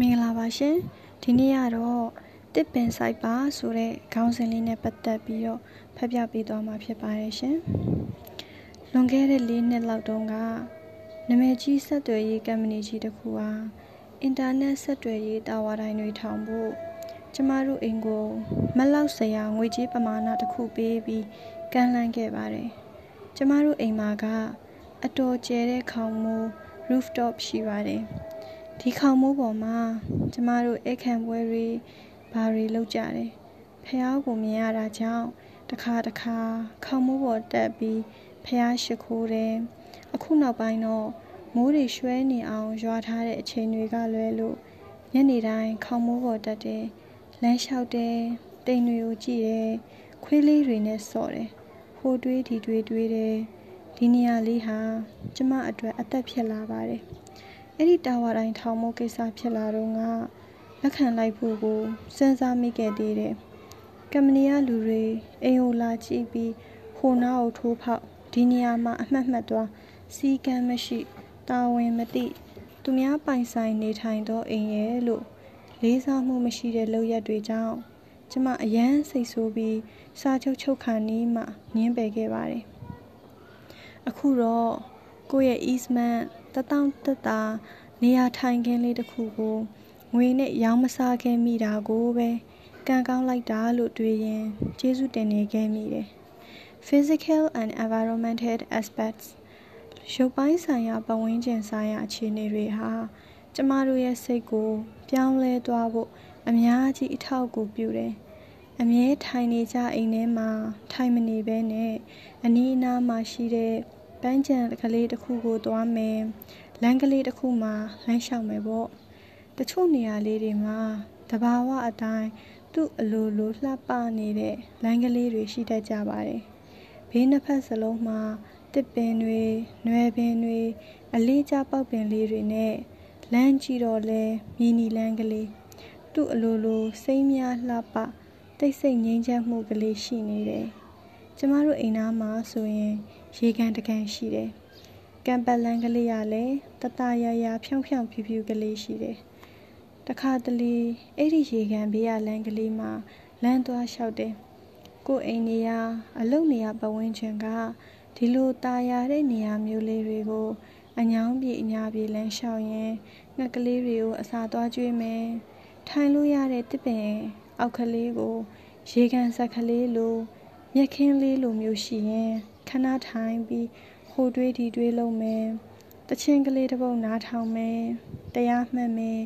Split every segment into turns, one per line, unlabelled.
မင်္ဂလာပါရှင်ဒီနေ့ကတော့တစ်ပင်ဆိုင်ပါဆိုတဲ့ခေါင်းစဉ်လေးနဲ့ပတ်သက်ပြီးတော့ဖတ်ပြပေးသွားမှာဖြစ်ပါတယ်ရှင်လွန်ခဲ့တဲ့၄နှစ်လောက်တုန်းကနမည်ကြီးဆက်သွယ်ရေးကုမ္ပဏီကြီးတစ်ခုဟာအင်တာနက်ဆက်သွယ်ရေးတာဝါတိုင်းတွေထောင်ဖို့ကျမတို့အိမ်ကိုမလောက်စရာငွေကြေးပမာဏတစ်ခုပေးပြီးကမ်းလှမ်းခဲ့ပါတယ်ကျမတို့အိမ်မှာကအတော်ကျဲတဲ့ခေါင်မိုး rooftop ရှိပါတယ် ဒီခေါင်မိုးပေါ်မှာကျမတို့အိတ်ခံပွဲတွေဘာတွေလုပ်ကြတယ်ဖះကိုမြင်ရတာကြောင့်တခါတခါခေါင်မိုးပေါ်တက်ပြီးဖះရှိခိုးတယ်အခုနောက်ပိုင်းတော့မိုးတွေရွှဲနေအောင်ရွာထားတဲ့အချိန်တွေကလွဲလို့ညနေတိုင်းခေါင်မိုးပေါ်တက်တယ်လမ်းလျှောက်တယ်တိမ်တွေကိုကြည့်တယ်ခွေးလေးတွေနဲ့စော့တယ်ဟိုတွေးဒီတွေးတွေးတယ်ဒီနေရာလေးဟာကျမအတွက်အသက်ဖြစ်လာပါတယ် အဲ့ဒီတာဝါတိုင်းထောင်မိုးကိစ္စဖြစ်လာတော့ကလက်ခံလိုက်ဖို့ကိုစဉ်းစားမိခဲ့သေးတယ်။ကမ္ပဏီကလူတွေအိမ်ကိုလာကြည့်ပြီးဟိုနာကိုထိုးဖောက်ဒီနေရာမှာအမှတ်မှတ်သွားစီကံမရှိတာဝန်မသိသူများပိုင်ဆိုင်နေထိုင်သောအိမ်ရဲ့လို့လေးစားမှုမရှိတဲ့လုပ်ရက်တွေကြောင့်ကျမအယမ်းစိတ်ဆိုးပြီးစာချုပ်ချုပ်ခါနီးမှငင်းပယ်ခဲ့ပါတယ်။အခုတော့ကိုယ့်ရဲ့ easement တတောင့်တက်တာနေရာထိုင်ခင်းလေးတစ်ခုကိုငွေနဲ့ရောင်းမစားခဲ့မိတာကိုပဲကံကောင်းလိုက်တာလို့တွေးရင်ကျေးဇူးတင်နေခဲ့မိတယ် physical and environmental aspects ရုပ်ပိုင်းဆိုင်ရာပတ်ဝန်းကျင်ဆိုင်ရာအခြေအနေတွေဟာကျမတို့ရဲ့စိတ်ကို ပြောင်းလဲသွားဖို့အများကြီးအထောက်အကူပြုတယ်အမြဲထိုင်နေကြအိမ်ထဲမှာထိုင်မနေဘဲနဲ့အနီးအနားမှာရှိတဲ့ ပန်းချံကလေးတစ်ခုကိုသွားမယ်လမ်းကလေးတစ်ခုမှာလမ်းလျှောက်မယ်ပေါ့တချို့နေရာလေးတွေမှာတဘာဝအတိုင်းသူ့အလိုလိုလှပနေတဲ့လမ်းကလေးတွေရှိတတ်ကြပါတယ်ဘေးနှစ်ဖက်စလုံးမှာတစ်ပင်တွေ၊နွယ်ပင်တွေအလေးကျပေါက်ပင်လေးတွေနဲ့လမ်းကြည့်တော့လဲမြီနီလမ်းကလေးသူ့အလိုလိုစိမ့်များလှပတိတ်ဆိတ်ငြိမ်းချမ်းမှုကလေးရှိနေတယ် ကျမတို့အိမ်သားမှာဆိုရင်ရေကန်တကန်ရှိတယ်။ကံပတ်လန်းကလေးရလည်းတတရရဖြောင်းဖြောင်းဖြူဖြူကလေးရှိတယ်။တခါတလေအဲ့ဒီရေကန်ဘေးရလန်းကလေးမှာလမ်းသွားလျှောက်တယ်။ကို့အိမ်နေရအလုတ်နေရပတ်ဝန်းကျင်ကဒီလိုตาရတဲ့နေရာမျိုးလေးတွေကိုအညောင်းပြေအညာပြေလမ်းလျှောက်ရင်ငှက်ကလေးတွေကိုအစာသွားကျွေးမယ်။ထိုင်လို့ရတဲ့တစ်ပင်အောက်ကလေးကိုရေကန်ဆက်ကလေးလို မြက်ခင်းလေးလိုမျိုးရှိရင်ခဏထိုင်ပြီးဟိုတွေးဒီတွေးလုံးမယ်တချင်းကလေးတစ်ပုတ်နားထောင်မယ်တရားမှတ်မယ်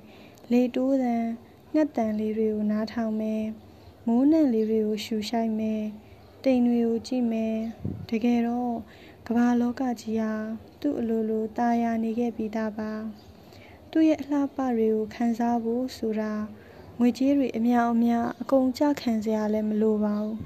လေတိုးတန်ငှက်တန်လေးတွေကိုနားထောင်မယ်မိုးနံလေးတွေကိုရှူရှိုက်မယ်တိမ်တွေကိုကြည့်မယ်တကယ်တော့ကမ္ဘာလောကကြီးဟာသူ့အလိုလိုตายာနေခဲ့ပြီးသားပါသူ့ရဲ့အလှပတွေကိုခံစားဖို့ဆိုတာငွေကြေးတွေအများအများအကုန်ကြခံစရာလည်းမလိုပါဘူး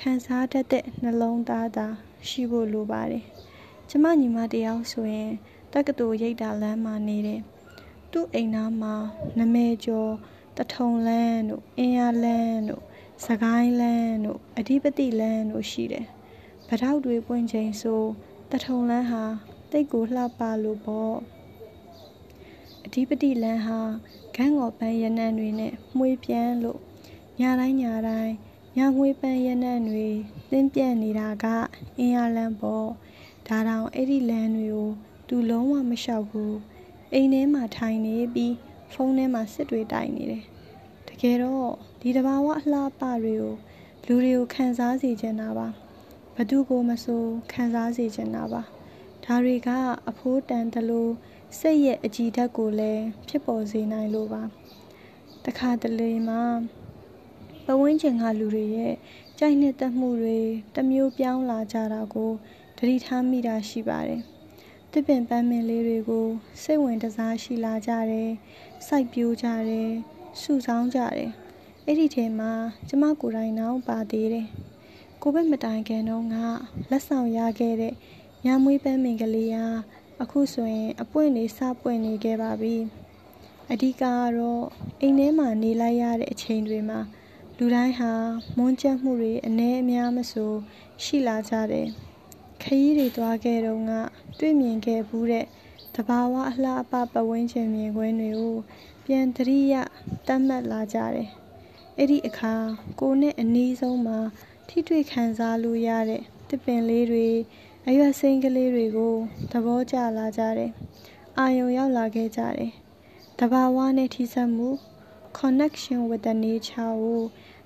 ခံစားတတ်တဲ့နှလုံးသားသာရှိဖို့လိုပါတယ်။ကျမညီမတယောက်ဆိုရင်တက္ကသိုလ်ရိပ်တာလမ်းမှာနေတယ်။သူ့အိမ်သားမှာနမဲကျော်တထုံလန်းတို့အင်းရလန်းတို့စကိုင်းလန်းတို့အဓိပတိလန်းတို့ရှိတယ်။ဗတောက်တွေပွင့်ချိန်ဆိုတထုံလန်းဟာတိတ်ကိုလှပလို့ပေါ့။အဓိပတိလန်းဟာဂန်းကော်ပန်းရနံ့တွေနဲ့မှွေးပြန်လို့ညတိုင်းညတိုင်း ညငွေပန်းရနံ့တွေ သင်းပြန့်နေတာက အင်းရလန်းပေါ့ ဒါတောင် အဲ့ဒီလမ်းတွေကို သူလုံးဝမလျှောက်ဘူး အိမ်ထဲမှာထိုင်နေပြီး ဖုန်းထဲမှာ စစ်တွေတိုင်နေတယ် တကယ်တော့ ဒီတဘာဝအလှပတွေကို လူတွေကို ခံစားစေချင်တာပါဘသူကိုမဆို ခံစားစေချင်တာပါ ဒါတွေက အဖိုးတန်တလို့စိတ်ရဲ့အကြည်ဓာတ်ကိုလည်း ဖြစ်ပေါ်စေနိုင်လို့ပါ တခါတလေမှာ ပဝန်းကျင်ကလူတွေရဲ့ ကြိုက်နှစ်သက်မှုတွေတမျိုးပြောင်းလာကြတာကိုတတိထားမိတာရှိပါတယ်။တစ်ပင်ပန်းမင်လေးတွေကို စိတ်ဝင်တစားရှိလာကြတယ်။စိုက်ပျိုးကြတယ်။စုဆောင်းကြတယ်။အဲ့ဒီထဲမှာ ကျမကိုယ်တိုင်နောက်ပါသေးတယ်။ကိုဘက်မတိုင်ခင်တော့ကလက်ဆောင်ရခဲ့တဲ့ ညမွေးပန်းမင်ကလေးဟာအခုဆိုရင် အပွင့်နေစပွင့်နေခဲ့ပါပြီ။အဓိကကတော့ အိမ်ထဲမှာ နေလိုက်ရတဲ့အချိန်တွေမှာ လူတိုင်းဟာမွန်းကျက်မှုတွေအ ਨੇ အများမဆို ရှိလာကြတယ်ခရီးတွေသွားခဲ့တော့ကတွေ့မြင်ခဲ့ဘူးတဲ့တဘာဝအလှအပပတ်ဝန်းကျင်မြင်ကွင်းတွေကိုပြန်တရိယတတ်မှတ်လာကြတယ်။အဲ့ဒီအခါကိုနဲ့အနီးဆုံးမှာထိတွေ့ခံစားလို့ရတဲ့တစ်ပင်လေးတွေအရွက်စိမ်းကလေးတွေကိုသဘောကျလာကြတယ်။အာယုံရောက်လာခဲ့ကြတယ်။တဘာဝနဲ့ထိစပ်မှု connection with the nature ကို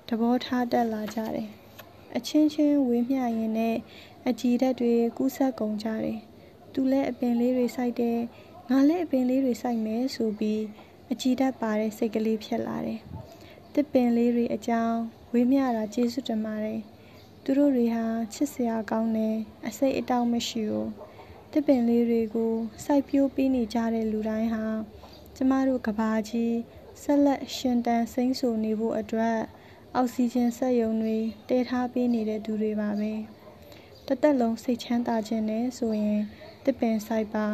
သဘောထားတတ်လာကြတယ်။အချင်းချင်းဝေးမျှရင်နဲ့အကြည်ဓာတ်တွေကူးဆက်ကုန်ကြတယ်။သူလည်းအပင်လေးတွေစိုက်တယ်။ငါလည်းအပင်လေးတွေစိုက်မယ်ဆိုပြီးအကြည်ဓာတ်ပါတဲ့စိတ်ကလေးဖြစ်လာတယ်။တစ်ပင်လေးတွေအကြောင်းဝေးမျှတာကျေးဇူးတင်ပါတယ်။သူတို့တွေဟာချစ်စရာကောင်းတယ်အစိတ်အတောင့်မရှိဘူး။တစ်ပင်လေးတွေကိုစိုက်ပျိုးပေးနေကြတဲ့လူတိုင်းဟာကျမတို့ကဘာကြီး ဆက်လက်ရှင်တန်စိမ့်ဆူနေဖို့အတွက် အောက်ဆီဂျင်စက်ရုံတွေတည်ထားပေးနေတဲ့သူတွေပါပဲတသက်လုံးစိတ်ချမ်းသာခြင်းနဲ့ဆိုရင်တစ်ပင်ဆိုင်ပါ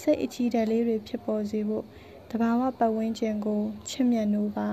စိတ်အကြည်ဓာတ်လေးတွေဖြစ်ပေါ်စေဖို့တဘာဝပတ်ဝန်းကျင်ကိုချစ်မြတ်နိုးပါ